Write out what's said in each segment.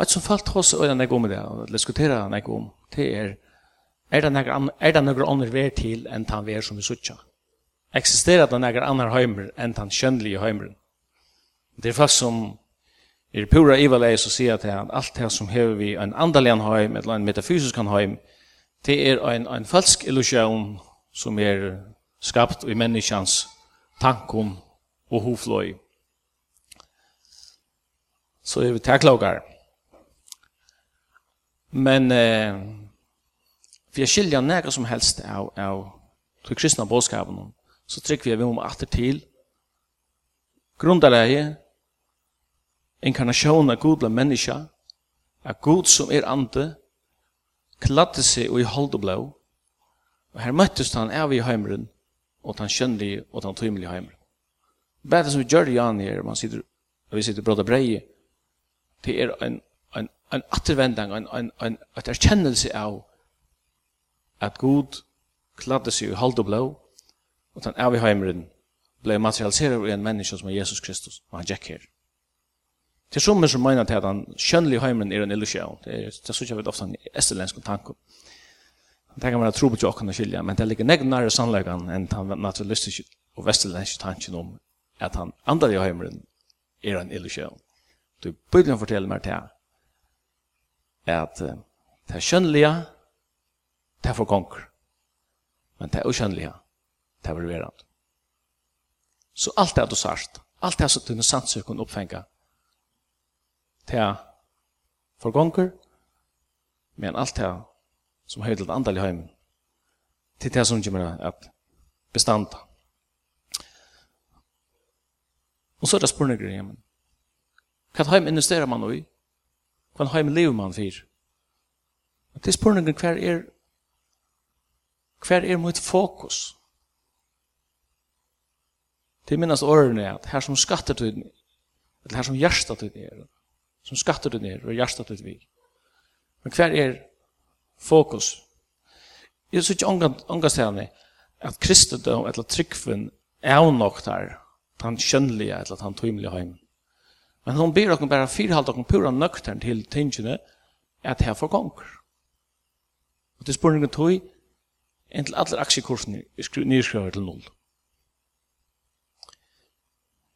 Og et som falt hos øyne jeg om det, og diskutera jeg om, det er, er det noen er det noen andre vær til enn den vær som vi sutja? Existerer det noen andre heimer enn den kjønnelige heimeren? Det er folk som er pura ivalei som sier til at alt det som hever vi en andalig heim, eller en metafysisk heim, det er en, en falsk illusion som er skapt i menneskans tankum og hofløy. Så er vi taklokar. Men eh, vi er skilja nega som helst av, av til kristna bådskapen, så trykker vi vi om atter til grundarleie, inkarnasjon av Gud blant menneska, av Gud som er ande, kladde seg og i hold og blå, og her møttes han av i heimren, og han kjønnelige og den tymelige heimren. Bare som vi gjør i Jan her, man sitter, og vi sitter bråda breie, det er en en, en attervending, en, en, en, et erkjennelse av at god kladde seg i halde og blå, og den av i heimeren ble materialiseret i en menneske som er Jesus Kristus, og han gikk her. Til som som mener til at han kjønnelig heimeren er en illusjon, det er så ikke jeg vet ofte en estelensk tanke. Det kan være tro på att åkken skilja men det ligger nek nære sannleggen enn han naturalistisk og vestelenske tanken om at han andre i heimeren er en illusjon. Du, Bibelen forteller meg til at uh, det kjønnelige, det er for konger. Men det er ukjønnelige, det er ververende. Så alt det du sagt, alt det som du sannsøk kunne oppfenge, det får konger, men alt det som høyde til andal i heimen, til det som kommer at bestanda. Og så er det spørninger i heimen. Hva heim investerer man i? Hva heim lever man fyr? Og til spurningen hver er hver er mot fokus? Til minnast årene at her som skatter skattetøyden eller her som hjertetøyden er som skattetøyden er og hjertetøyden vi men hver er fokus? Jeg synes ikke ångast at kristendom eller tryggven er nok der den kjønnelige eller den tøymelige heimen Men hon ber oss bara fyrhalt och pura nöktern till tingene att här for konger. Och til spår tog en till alla aktiekursen nyskriver till noll.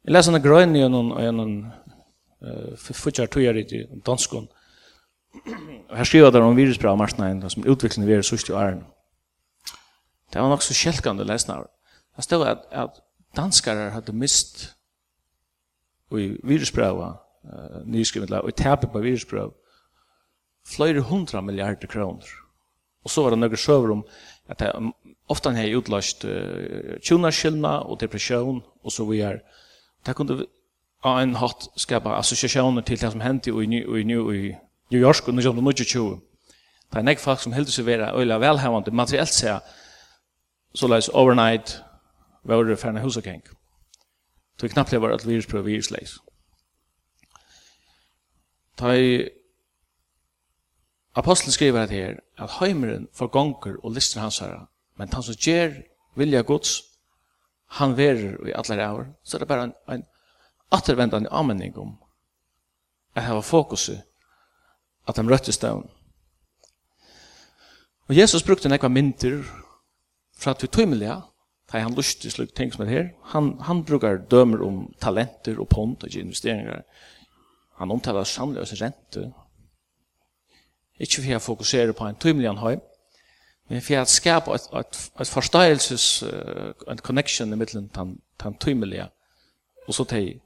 Jeg leser en grøn i en en futjar tog i danskon. Och här skriver der om virusbra av marsnaden som utviklingen virus sust i åren. Det var nok så kjelkande lesnar. Det stod att, att danskare hade mist i virusbrøva, uh, nyskrivet, og i tapet på virusbrøv, flere hundra milliarder kroner. Og så var det noen søver om at det ofte har utløst uh, tjonarskillene og depresjon og så videre. Det kunne av en hatt skapa assosiasjoner til det som hendte i, i, i, i New York og 1920. Det er nek folk som heldig seg være øyla velhevende materiellt seg, så leis overnight, våre ferne husakeng. Mm. Så knappt lever at virus virusleis. Ta i Apostlen skriver at her at heimeren for gonger og lister hans herre, men han som gjer vilja gods, han verer i allar æver, så det er bare en, en återvändande anmenning om att hava fokus att han røttes down. Og Jesus brukte nekva mynter för at vi tog Da han lust til slik ting som det her. Han, han brukar dømer om talenter og pont og investeringar. Han omtaler samløse rente. Ikke for jeg fokuserer på en tymelig anhøy, men for jeg skaper et, et, et forståelses, en connection i middelen til den tymelige, og så til,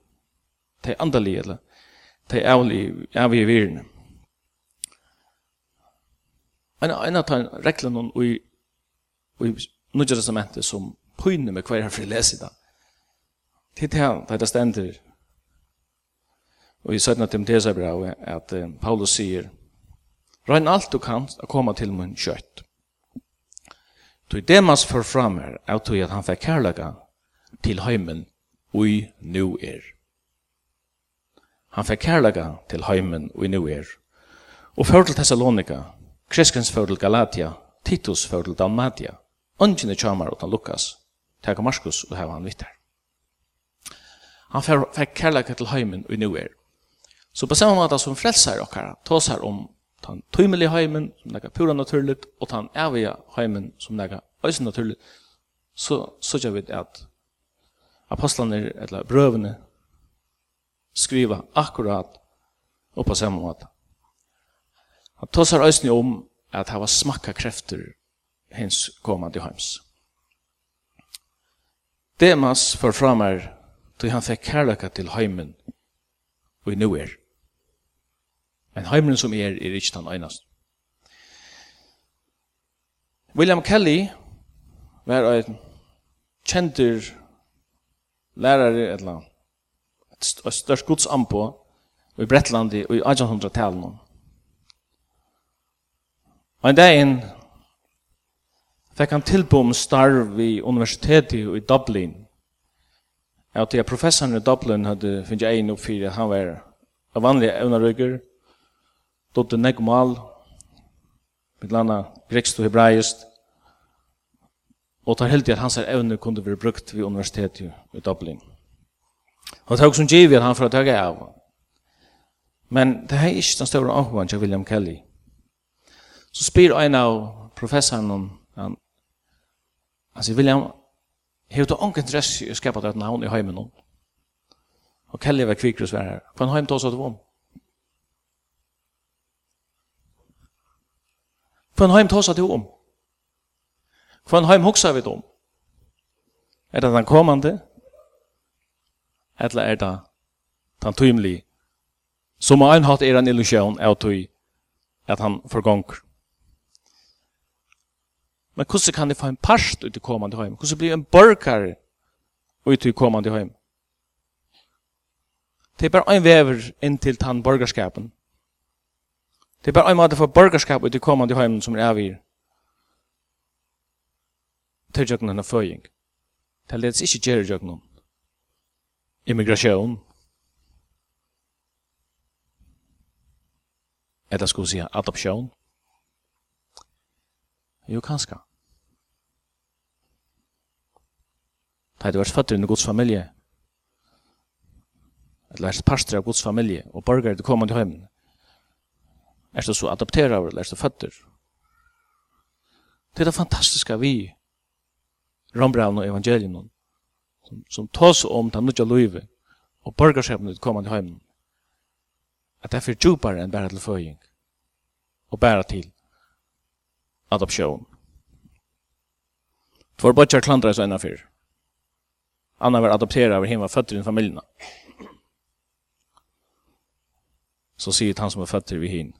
til andelige, eller til avlige virene. En, en av reglene i, i Nudja testamentet som pyne med hver fri lese det. Til det her, det stender. Og i 17. Timotheus er bra at Paulus sier, Røgn alt du kan å komme til mun kjøtt. Tog Demas for fram her, av tog at han fikk kærlega til heimen ui nu er. Han fikk kærlega til heimen ui nu er. Og før til Thessalonika, Kreskens før til Galatia, Titus før til Dalmatia, Ungen Chamar og utan Lukas teka Markus og hava han vitt her. Han fer, fer kærleikar til heimen og nu er. Så på samme måte som frelsar okkara, tåsar om den tøymelige heimen som nega pura naturligt, og den evige heimen som nega øysen naturligt, så sørger vi at apostlene, eller brøvene, skriva akkurat og på samme måte. Han tåsar øysen om at hava smakka krefter hins komandi heims. Demas for framar til han fikk kærlaka til heimen og i nu er. Men heimen som er, er ikke den einast. William Kelly var en kjentur lærare, eller et størst godsampo i Bretlandi og i 1800-tallet. Og en dag fikk han tilbå om starv i universitetet i Dublin. Ja, til professoren i Dublin hadde finnet en opp for han var av vanlige evnerøyger, dotte negmal, med landa grekst og hebraist, og tar heldig at hans evne kunne være brukt ved universitetet i Dublin. Og det er også en givet han får å ta av. Men det er ikke den store anhoven til William Kelly. Så spyr en av professoren om Alltså William har du ikke interesse i skapa det navn i heimen hon. Og Kelly var kvikker og svær. På en heim tås at vom. På en heim tås at vom. På en heim hoksa vi om. Er det den kommande? Eller er det den tøymelige? Som en hatt er en illusion av tøy at han forgonger. Men hvordan kan de få en parst ut i kommande heim? Hvordan blir en borgar ut i kommande heim? Det er bare en vever inn til tann borgarskapen. Det er bare en måte for borgarskap ut i kommande heim som er avgir. Til jøkken henne føying. Det er ledes ikke gjerrig jøkken Immigrasjon. Eller skulle vi si adoption? Jo, kanskje. Da du vært født i en gods familie, eller vært pastor av gods familie, og borgere til kommende hjemmen, er du så adopterer av eller er du født Det er det fantastiske vi, rombraun og evangelien, som, som tås om den nødja løyve, og borgerskapen til kommende hjemmen, at det er for djupere enn bare til føying, og bare til adoption. Tvår bøtjar klandra så enn fyr. Anna var adopterad av hemma fötter i familjen. Så sier han som er fötter vid hin.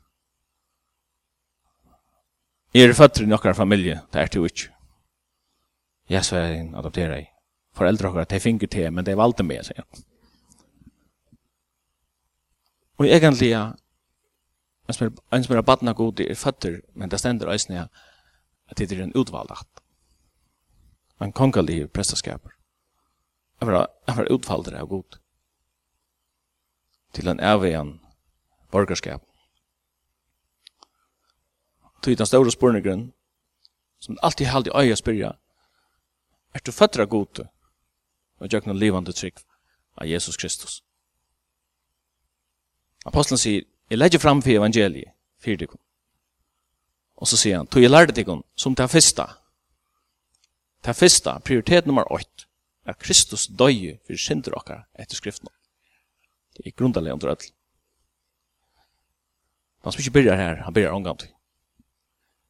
Er fötter i nokkar familje, det er du ikke. Jeg så er en adopterad i. Föräldrar har att de finner till, men er valde med, sier han. Og egentlig, en som er, en som er badna god er fötter, men det stender òsne, at det er en utvalgt. En kongalig prestaskaper. Jeg var utfaldet av god til en avvegan borgerskap. Til den store spurningren, som alltid har i øye spyrja, er du født av god og gjør noen livande trygg av Jesus Kristus. Apostlen sier, jeg legger fram for evangeliet, fyrir dikon. Og så sier han, tog jeg lærte dikon som det fyrsta. Det fyrsta, prioritet nummer 8 at Kristus døye for synder okkar etter skriften. Det er grundalega under öll. Han som ikke byrjar her, han byrjar omgang til.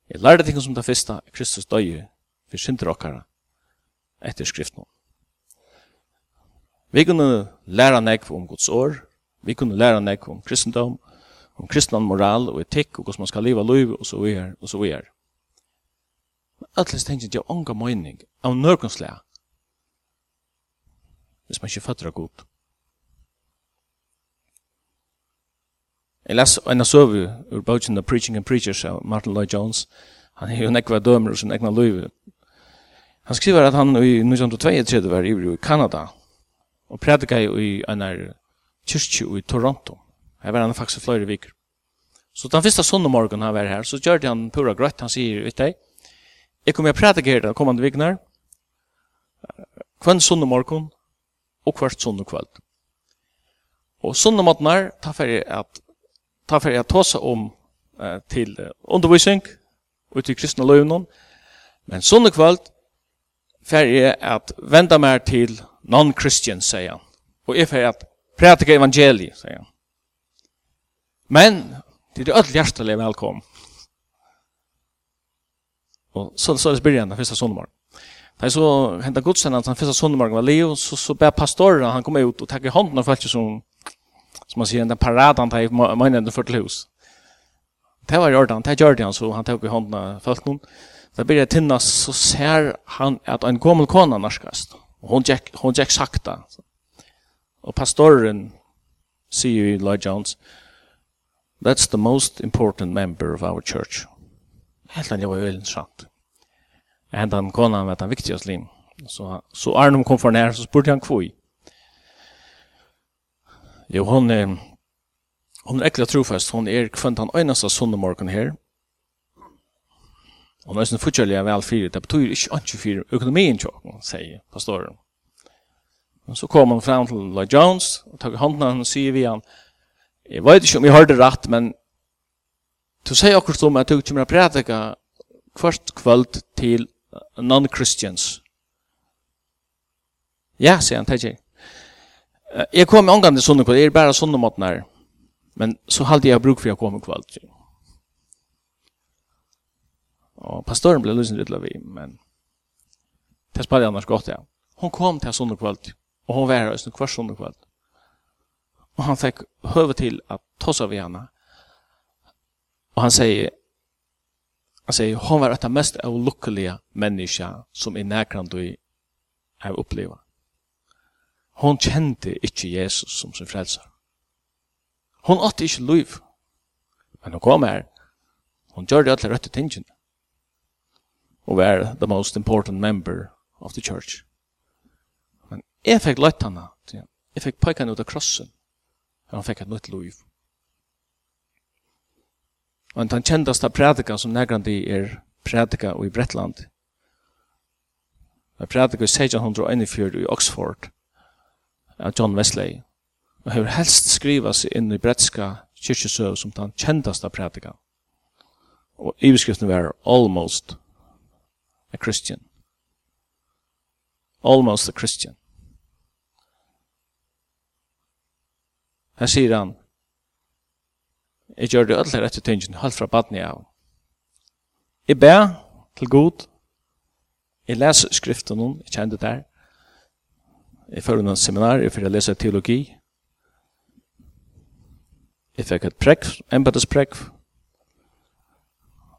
Jeg lærte ting som det første, at Kristus døye for synder okkar etter skriften. Vi kunne læra nek om Guds år, vi kunne læra nek om kristendom, om kristnan moral og etikk, og hvordan man skal leva liv, og så er og så er. Men alle tingene gjør ånga mening av nørkonslag hvis man ikke fatter god. Jeg les en av ur bøtjen av Preaching and Preachers av Martin Lloyd-Jones. Han er jo nekva dømer og sin egna løyve. Han skriver at han i 1932 var ivrig i Kanada og prædika i en kyrkje i Toronto. Her var han faktisk flere viker. Så den første sonne morgen han var her, så gjør han pura grøtt. Han sier, vet deg, jeg kommer å prædika her den kommande vikene. Kvann sonne morgen, og hvert sunn og kvöld. Og sunn og måtnar, ta jeg at ta fyrir at tåsa om eh, til undervisning ut i kristna løvnum, men sunn og kvöld jeg at venda mer til non-christian, sier han. Og jeg fyrir at prætika evangeliet, sier han. Men, det er öll hjertelig velkommen. Og så, så er det spyrir han den første jeg så hentet godstjennet, han første søndag var Leo, så, så ber pastoren, han kom ut og takk hånden av folk som, som man sier, den paraden han tar i møgnene for til hus. Det var i orden, det gjør det han, så han tok i hånden av folk noen. Da blir det tinnas, så ser han at en gammel kona norskast, og hun gikk, hun gikk sakta. Og pastoren sier i Lloyd Jones, that's the most important member of our church. Helt annet var veldig sant hentan konan vet han viktigast lin. Så, så Arnum kom for nær, så spurte han kvoj. Jo, hon er, hon er ekkert trofast. Hon er kvönt han öjnasta sundemorgon her. Hon är sin vel fyrir. Det betyder inte fyrir økonomien ekonomin, sier pastoren. Så kom han fram til Lloyd Jones og tog handen og sier vi han jeg vet ikke om jeg hørte rett, men du sier akkurat om at du kommer å prædika kvart kvöld til non-Christians. Ja, sier han, takk jeg. Jeg kom i omgang til sånne kvall, jeg er bare sånne måten her. Men så hadde jeg bruk for å kom med. Og pastoren ble løsende litt av vi, men det spalte jeg annars godt, ja. Hun kom til sånne kvall, og hun var her i hver sånne kvall. Og han fikk høve til at tossa vi henne. Og han sier, Han sier, hon var ett mest olyckliga människa som i nærkant och har upplevt. Hon kjente inte Jesus som sin frälsare. Hon åtte ikke liv. Men hon kom her. Hon gjør det alle rette tingene. Og var the most important member of the church. Men jeg fikk løtt henne. Jeg fikk peke henne ut av krossen. Og hun fikk et nytt liv. Og en den kjentaste prædika som negrandi er prædika i Bretland. Jeg prædika i 1641 i Oxford av John Wesley. Og har helst skriva seg inn i bretska kyrkjesøv som den kjentaste prædika. Og i beskriften var almost a Christian. Almost a Christian. Her sier han, Jeg gjør det alle rette tingene, helt fra baden jeg av. Jeg ber til god. Jeg leser skriften om, jeg kjenner det der. Jeg fører noen seminar, jeg fører leser teologi. Jeg fikk et prekk, embedesprekk.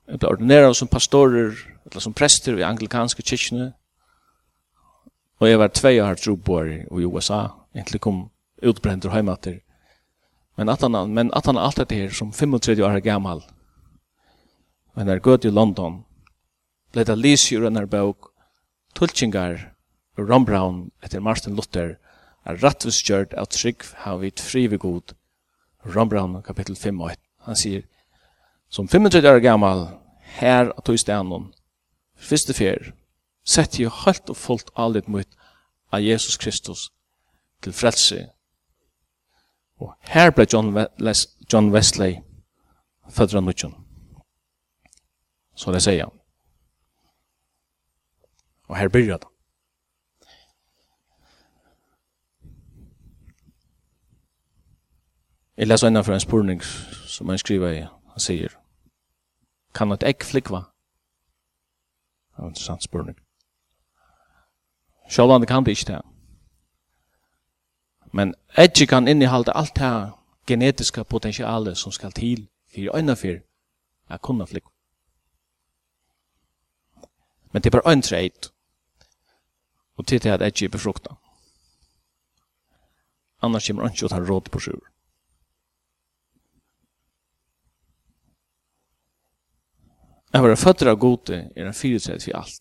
Jeg ble ordineret som pastorer, eller som prester i anglikanske kyrkene. Og jeg var tvei år trobor i USA, egentlig kom utbrent og heimater Men att han men att han allt det här som 35 år gammal. Men när gått till London. Blev det läs ju en bok Tulchingar Ron Brown efter Martin Luther är rättvis av trygg har vi ett god. Ron Brown kapitel 5 och 1. Han säger som 35 år gammal här att ta i ständen första fjär sett ju helt och fullt allt mot av Jesus Kristus till frälse Og her ble John, Les, John Wesley født av nødgjøn. Så det sier han. Og her blir det. Jeg leser ennå fra en spurning som han skriver i. Han sier, kan et egg flikva? Det var en interessant spurning. Sjålande kan det ikke det. Men edge kan innehalda alt det genetiska potentialet som skal til for øyne for å kunne flykke. Men det er bare en treit. Og til det at edge er befrukta. Annars kommer han ikke å ta råd på sjur. Jeg var føtter av gode er en fyrirtreit for alt.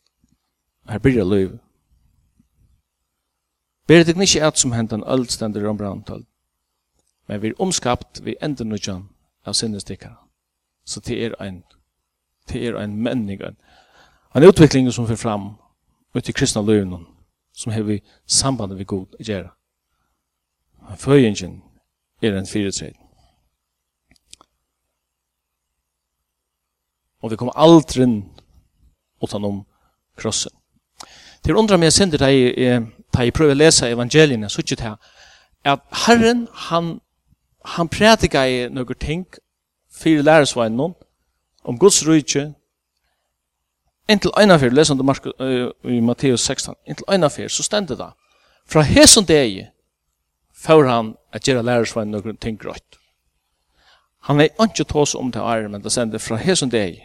Her blir det løyve. Ber det ikke at som hentan alt stender om brandtall, men vi er omskapt vi ender nødjan av sinnestikker. Så det er en, det er en menning, en utvikling som fyrir fram ut i kristna løyvnum, som hever samband vi god gjerra. Føyingen er en fyretred. Og vi kommer aldrin utan om krossen. Til undra meg sindir deg er da jeg prøver å lese evangeliene, så ikke det at Herren, han, han prædikar i noen ting, fire læresveien noen, om Guds rydtje, inntil øyne for, leser du Mark, uh, i Matteus 16, inntil øyne for, så stender det, fra hesen deg, får han at gjøre læresveien noen ting grøtt. Han er ikke tås om til ære, men det sender fra hesen deg.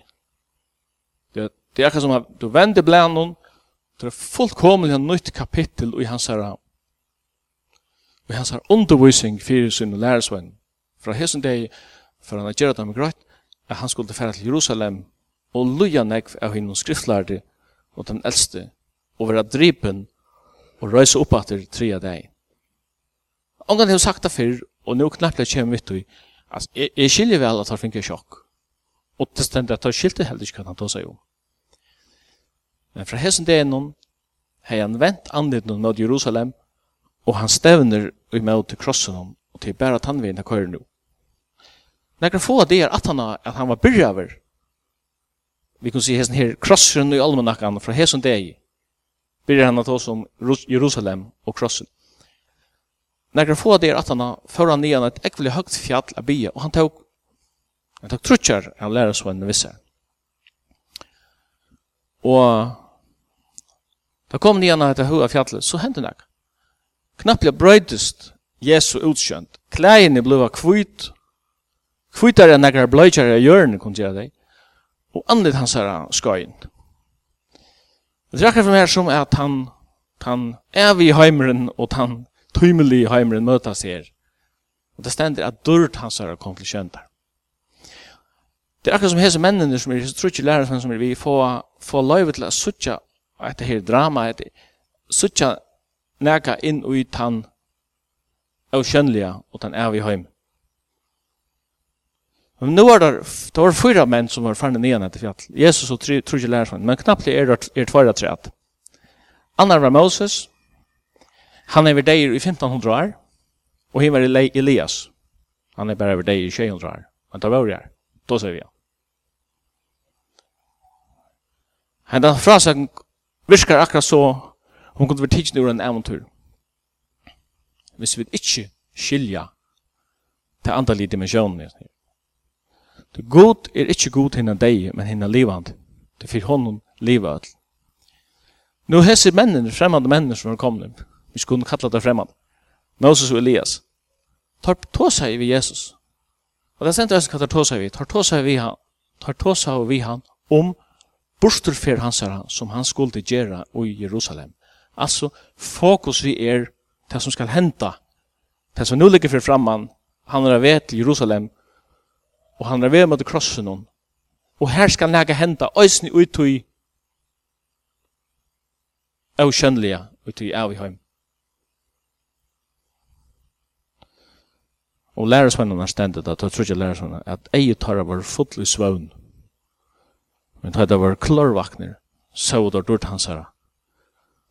Det, det er akkurat som at du vender blant noen, Det er fullkomlig en nytt kapittel i hans herra og hans herra undervisning fyrir sin lærersvenn. Fra hesen deg, for han har gjerne dem grøyt, at han skulle fære til Jerusalem og luja nek av hinn og och og den eldste og være dripen og røyse upp at det tre av deg. Ongan har sagt det och og knappt knapplega kommer vi i at jeg, jeg skiljer vel at han finner sjokk. Og det stendet at han skilte heller ikke kan han ta seg om. Men fra hessen det noen, hei han vent andet noen mot Jerusalem, og han stevner imot til krossen om, og til bæra tannvinn av køyre nu. Nekra få av det er at han, at han var byrjaver. Vi kan si hessen her, krossen i almanakkan fra hessen det er byrjar han at oss om Jerusalem og krossen. Nekra få av det er at han før han nian et ekvelig høgt fjall av bia, og han tåg han tok trutjar av lærersvenn visse. Og Da kom nian av etter hua fjallet, så hendte nek. Knapplega brøydest Jesu utskjønt. Klæene blei kvitt. Kvittar enn nekra bløytjare i hjørne, kunne gjøre det. Og andet hans er skøyen. Det er akkurat for meg som er at han, han er vi i heimeren, og han tøymelig i heimeren møtas her. Og det stender at dørt hans er kom til kjøntar. Det er akkurat som hese mennene som er, jeg tror ikke lærer som er vi, få, få løyve til å suttja at det her drama at sucha naka inn og ut han og skjønnelige og den er vi heim. Men nå var det, det var fyra menn som var fannet nyan etter fjall. Jesus og tror ikke lærer men knappt er det er tvara treat. Annar var Moses, han er verdeir i 1500 år, og han var Elias. Han er bare verdeir i 200 år, men det var her. Da ser vi han. Hentan frasaken virkar akkurat så hon kunne være tidsen ur en eventyr. Hvis vi ikke skilja til andalige dimensjoner. Det god er ikke god hinna deg, men hinna livand. Det fyr honom liva all. Nå hese mennene, fremmande mennene som er kommet, vi skulle kalla det fremmande, Moses og Elias, tar tåsa i vi Jesus. Og det er sent øyne hva tar tåsa i vi, tar tåsa i vi han, tar tåsa i vi han om borster fer hansara som han skulle gjera i Jerusalem. Altså, fokus vi er, det som skal henta, Det som nu ligger för framman, han är väg til Jerusalem og han er väg mot krossen hon. og her skal nega henta, òsni ösni au i Oceanlia av i heim. Og lærersvennerne stendet at, jeg tror ikke lærersvennerne, at jeg tar av vår fotlig svøvn Men det var vært så det var dørt hans her.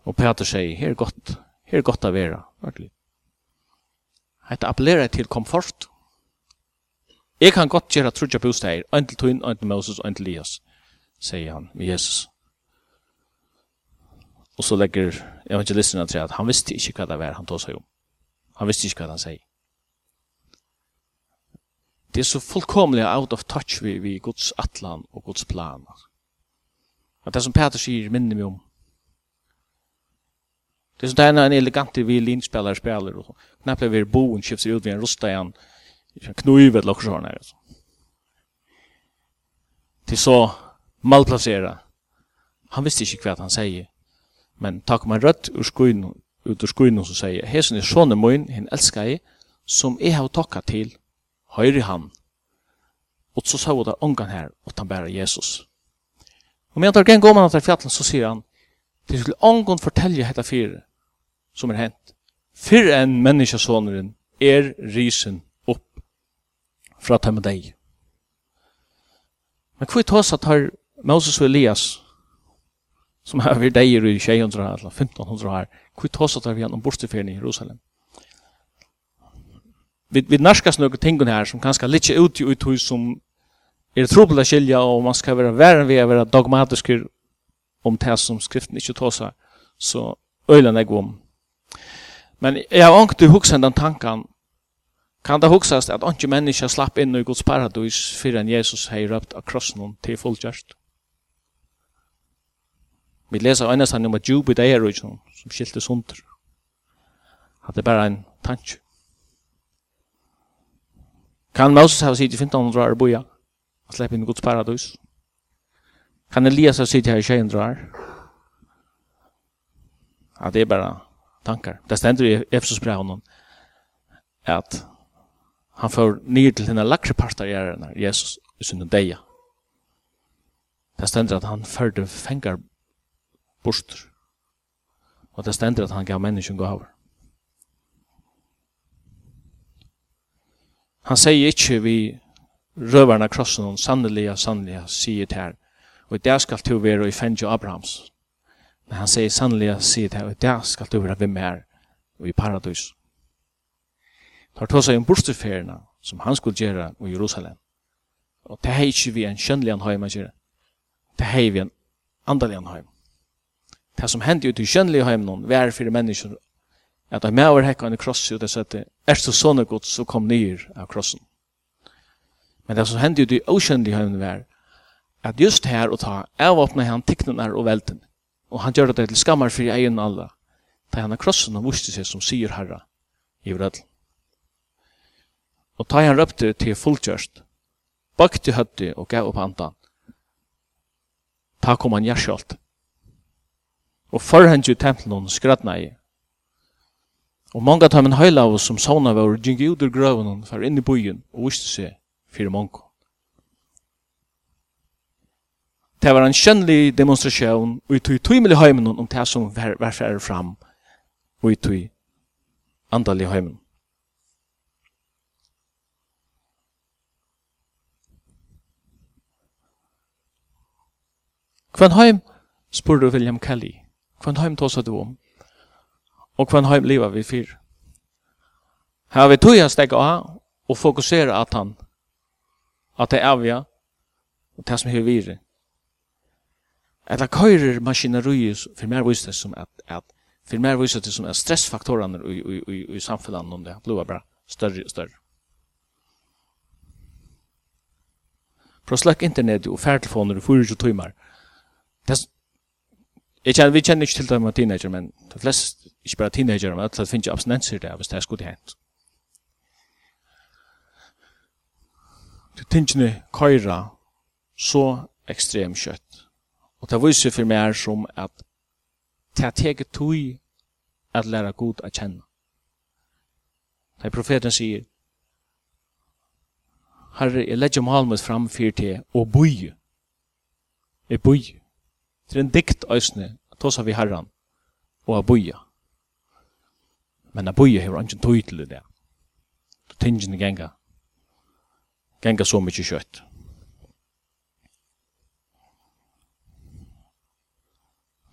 Og Peter sier, her er godt, her er godt å være, virkelig. Hette appellerer til komfort. Jeg kan godt gjøre trudja bosteier, ein til Tøyen, ein til Moses, ein til Elias, sier han med Jesus. Og så legger evangelisten til at han visste ikke hva det var han tog seg om. Han visste ikke hva han sier. Det är så fullkomligt out of touch vi vi Guds atlan och Guds planer. Att det som Peter sier minner meg om. Det är så där en elegant violinspelare spelar och knappt blir boen kjøpser ut vi en rusta igjen knuive eller okkur sånn her. Det är så malplassera. Han visste ikke hva han säger. Men tack man rødt ur skuin ut ur skoin och så Hesen är sånne min, han älskar jeg, som jeg har takka till høyre han. Og så sa hun det ångan her, og han bærer Jesus. Og medan der geng går man til fjallet, så sier han, det skulle ångan fortelle hette fire som er hent. Fyrr enn menneskesåneren er risen opp fra dem og deg. Men hva er tås at her Moses og Elias, som er vi deg i 600 eller 1500 her, hva er tås at her vi han om bortsteferen i Jerusalem? vi, vi narskas noen ting her som kanskje litt ut i ut som er trobel å skilja og man skal være verre ved å være dogmatisk om det som skriften ikke tar seg så øylen jeg om men jeg har ångt i huksen den tanken kan det huksast at ångt menneska slapp inn i Guds paradis fyrir enn Jesus hei røpt av krossen til fullgjørst vi leser øynestan nummer 20 i det er som skilte sunder at det er bare en tanke Kan Moses ha sitt i 1500 år boja? Og slepp inn Guds paradis. Kan Elias ha sitt her i 200 år? Ja, det er bare tankar. Det stender i Efesus brev at han får nye til henne lakre parter i æren Jesus i sin deia. Det stender at han førte fengar borster. Og det stender at han gav menneskjen gaver. Han sier ikke vi røverne krossen og sannelig sannelig sier til her. Og det skal du være i fengje Abrahams. Men han sier sannelig sier til her, og det skal du være ved her og i paradis. Tar tog seg om bortsteferiene som han skulle gjøre i Jerusalem. Og det er ikke vi en kjønnelig anheim å gjøre. Det er vi en andelig anheim. Det som hendte ut i kjønnelig anheim var for mennesker at han med over hekka en kross ut og sette, er så sånne god så kom nyr av krossen. Men det som hendte ut i åkjøndig høyne var, at just her og ta, avåpna han tikknene og velten, og han gjør det til skammar for egen alla, ta han av krossen og vuste seg som sier herra, i vrødlen. Og ta han røpte til fulltjørst bakte høtti og gav opp andan. Ta kom han gjerskjalt. Og forhengt jo tempelen skratna i, Og mange tar min høyla av oss som sauna var og gikk ut ur grøven og var inn i byen og viste seg fyrir mange. Det var en kjønnlig demonstrasjon og i tog tøymelig heimen om det som var, var fyrir fram og i tog andalig heimen. Kvann heim, spurte William Kelly. Kvann heim tåsa du om? og kvann heim liva vi fyr. Her vi tog han stegg av og fokusera at han at det er avja og det som er vire. Eller køyrer maskineriet for mer viser som at, at for mer viser det som at stressfaktorene i, i, i, i samfunnet om det blir bare større og større. Prøv sløkk internet og færtelefoner i 24 timer. Det Jeg kjenner, vi kjenner ikke til det med teenager, men de fleste, ikke bare teenager, men det finnes ikke abstinenser der, hvis det er skulle hent. Det tingene køyra så ekstremt kjøtt. Og det viser for meg som at det er teget tog at lære god å kjenne. Det er profeten sier, Herre, jeg legger malmet fram for til å bøye. Jeg bøye. Det er en dikt øysene, tåsa vi herran, og a boia. Men a boia hever angen tøy til det. Du tingene genga, genga så mykje kjøtt.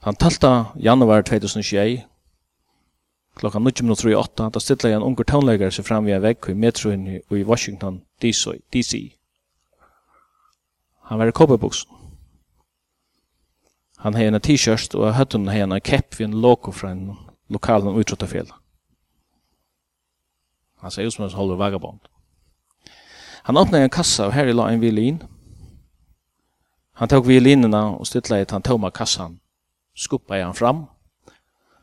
Han talta januar 2021, klokka 19.38, da stilla jeg en unger tånleggare seg fram via vekk i metroen i Washington, DC. DC. Han var i kåpebuksen. Han har en t-shirt och hun har en kepp vid en logo från lokalen utrotafjällen. Han ser ut som en holder vagabond. Han öppnade en kassa og her i la en violin. Han tok violinene og stillade i han tomma kassan. Skuppade han fram.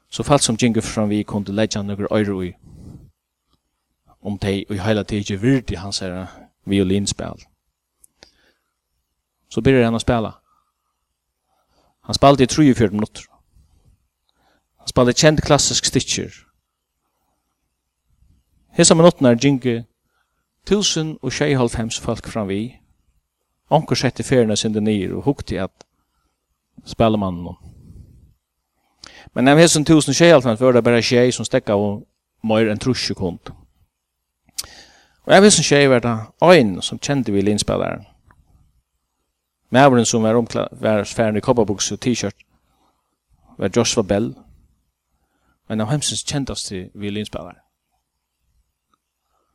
Så falt som Jingo fram vi kunde leggja några øyre i. Om det heila tid ikke virdi hans her violinspel. Så byrjar han å spela. Han spalte i 34 minutter. Han spalte kjent klassisk stitcher. Hesa minuttene er ginge tusen og tjeihalvhems folk fram vi. Onker sette ferien sin nir og hukte at spela mannen om. Men av hesen tusen og tjeihalvhems var det bare tjei som stekka og mer enn trusje kund. Og av hesen tjei var det ein som kjente vi linspilleren. Mæveren som var omklad, var færen i kobberbuks og t-shirt, var Joshua Bell, en av hemsens kjentaste violinspillere.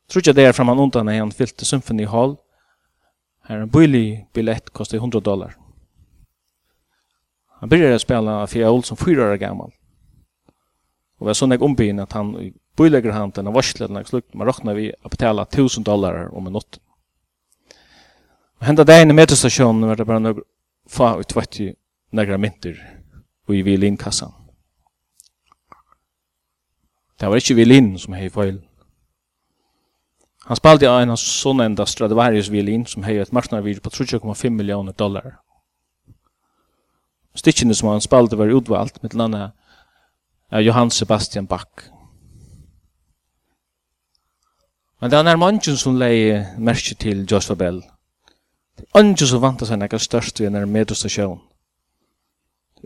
Tror ikke det er framan undan når han fyllte Symphony Hall, her en billig billett kostet 100 dollar. Han började spela för jag som fyra år gammal. Och var sån jag ombyn att han bojlägger han den av varslet när jag slukt. Man räknar vi att betala 1000 dollar om en natt. Og hendet det ene metrostationen var det bare noen fa og i negra mynter og i violinkassan. Det var ikke violin som hei feil. Han spalte av en av sånne enda Stradivarius vilin som hei et marknarvir på 3,5 millioner dollar. Stikkene som han spalte var utvalgt, med landa av Johann Sebastian Bach. Men det er nærmannsjen som leie merke til Joshua Bell Ønsker som vant seg nekka størst vi når medelstasjon.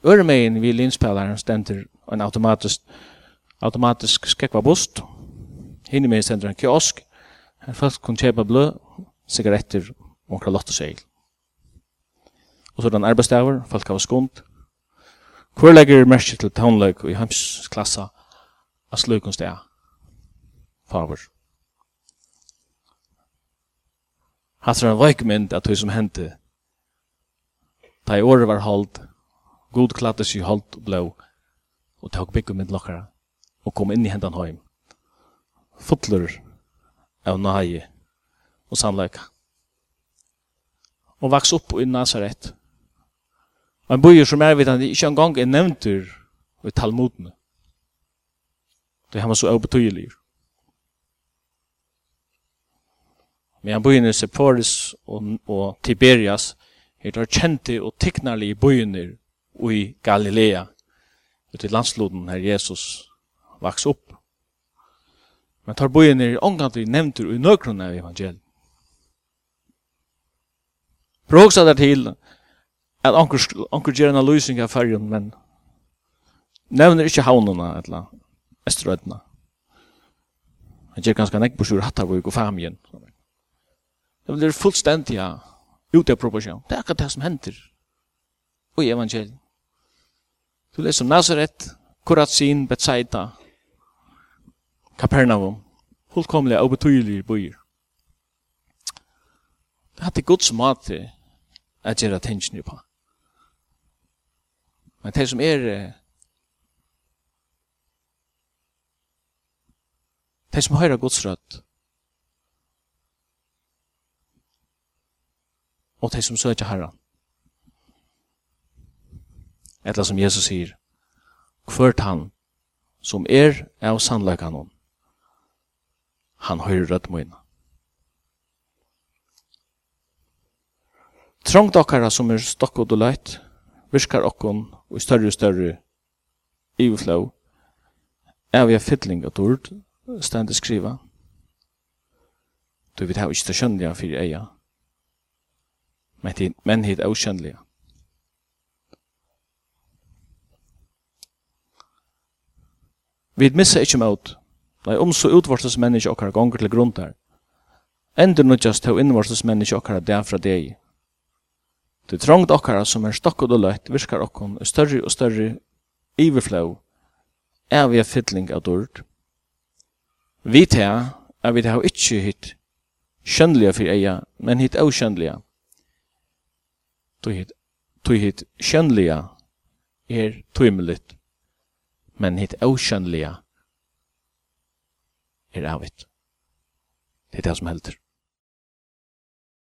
Øremeien vi linspilleren stender en automatisk, automatisk skekva bost. Hinne med stender en kiosk. Her folk kunne kjepa blø, sigaretter og omkra lottesegl. Og så er det en arbeidsdaver, folk har skund. Hvor legger merke til townløk i hans hemsklassa av slukunstega? Favor. Hatt er en veikmynd at det som hendte. Da i året var holdt, god klatte sig holdt blå, og tok bygge mynd lokkara, og kom inn i hendan heim. Fotler av nahi og sannleika. Og vaks opp i Nazaret. Og en bøyer som er vidt han ikke en gang er nevntur i talmodene. Det han var så obetydelig. Men han bøyene Sepphoris og, og Tiberias, er det kjente og tignarlige bøyene i Galilea, ut i landsloden her Jesus vaks opp. Men tar bojen i ångant vi nevntur i nøkron av evangeliet. Prøvoksa der til at anker, anker gjør en analysing av fergen, men nevner ikke havnene, eller Esterødene. Han gjør ganske nekk på sjur hattarvøk og famien, sånn Det blir fullstendig ute av proportion. Det er akkurat det som hender i evangeliet. Du leser om Nazaret, Korazin, Bethsaida, Kapernaum. Fullkomlig og betydelige byer. Det hadde gods mat at gjøre attention på. Men det som er det som høyre Guds rødt og de som søker Herren. Etla som Jesus sier, hvert han som er av sannløkene, han høyre rødt møyne. Trångt okkara som er stokk og leit, virkar okkon og større og større ivflå, er vi av fiddling og dord, stendig skriva, du vet hva ikke det skjønner jeg for eia, men hit, men hit okändliga. Vi missa ikkje mot. Nei, om så utvarsles menneske okkar gonger til grunn der. Endur nudjas til innvarsles menneske okkar der fra deg. Det trångt okkar som er stokkod og løtt virkar okkar og større og større iverflå er vi a fytling av dord Vi tar er vi tar ikkje hit kjønnliga fyrir eia, men hit avkjønnliga tog hit kjønnliga er tøymeligt, men hit avkjønnliga er avvitt. Det er det som helter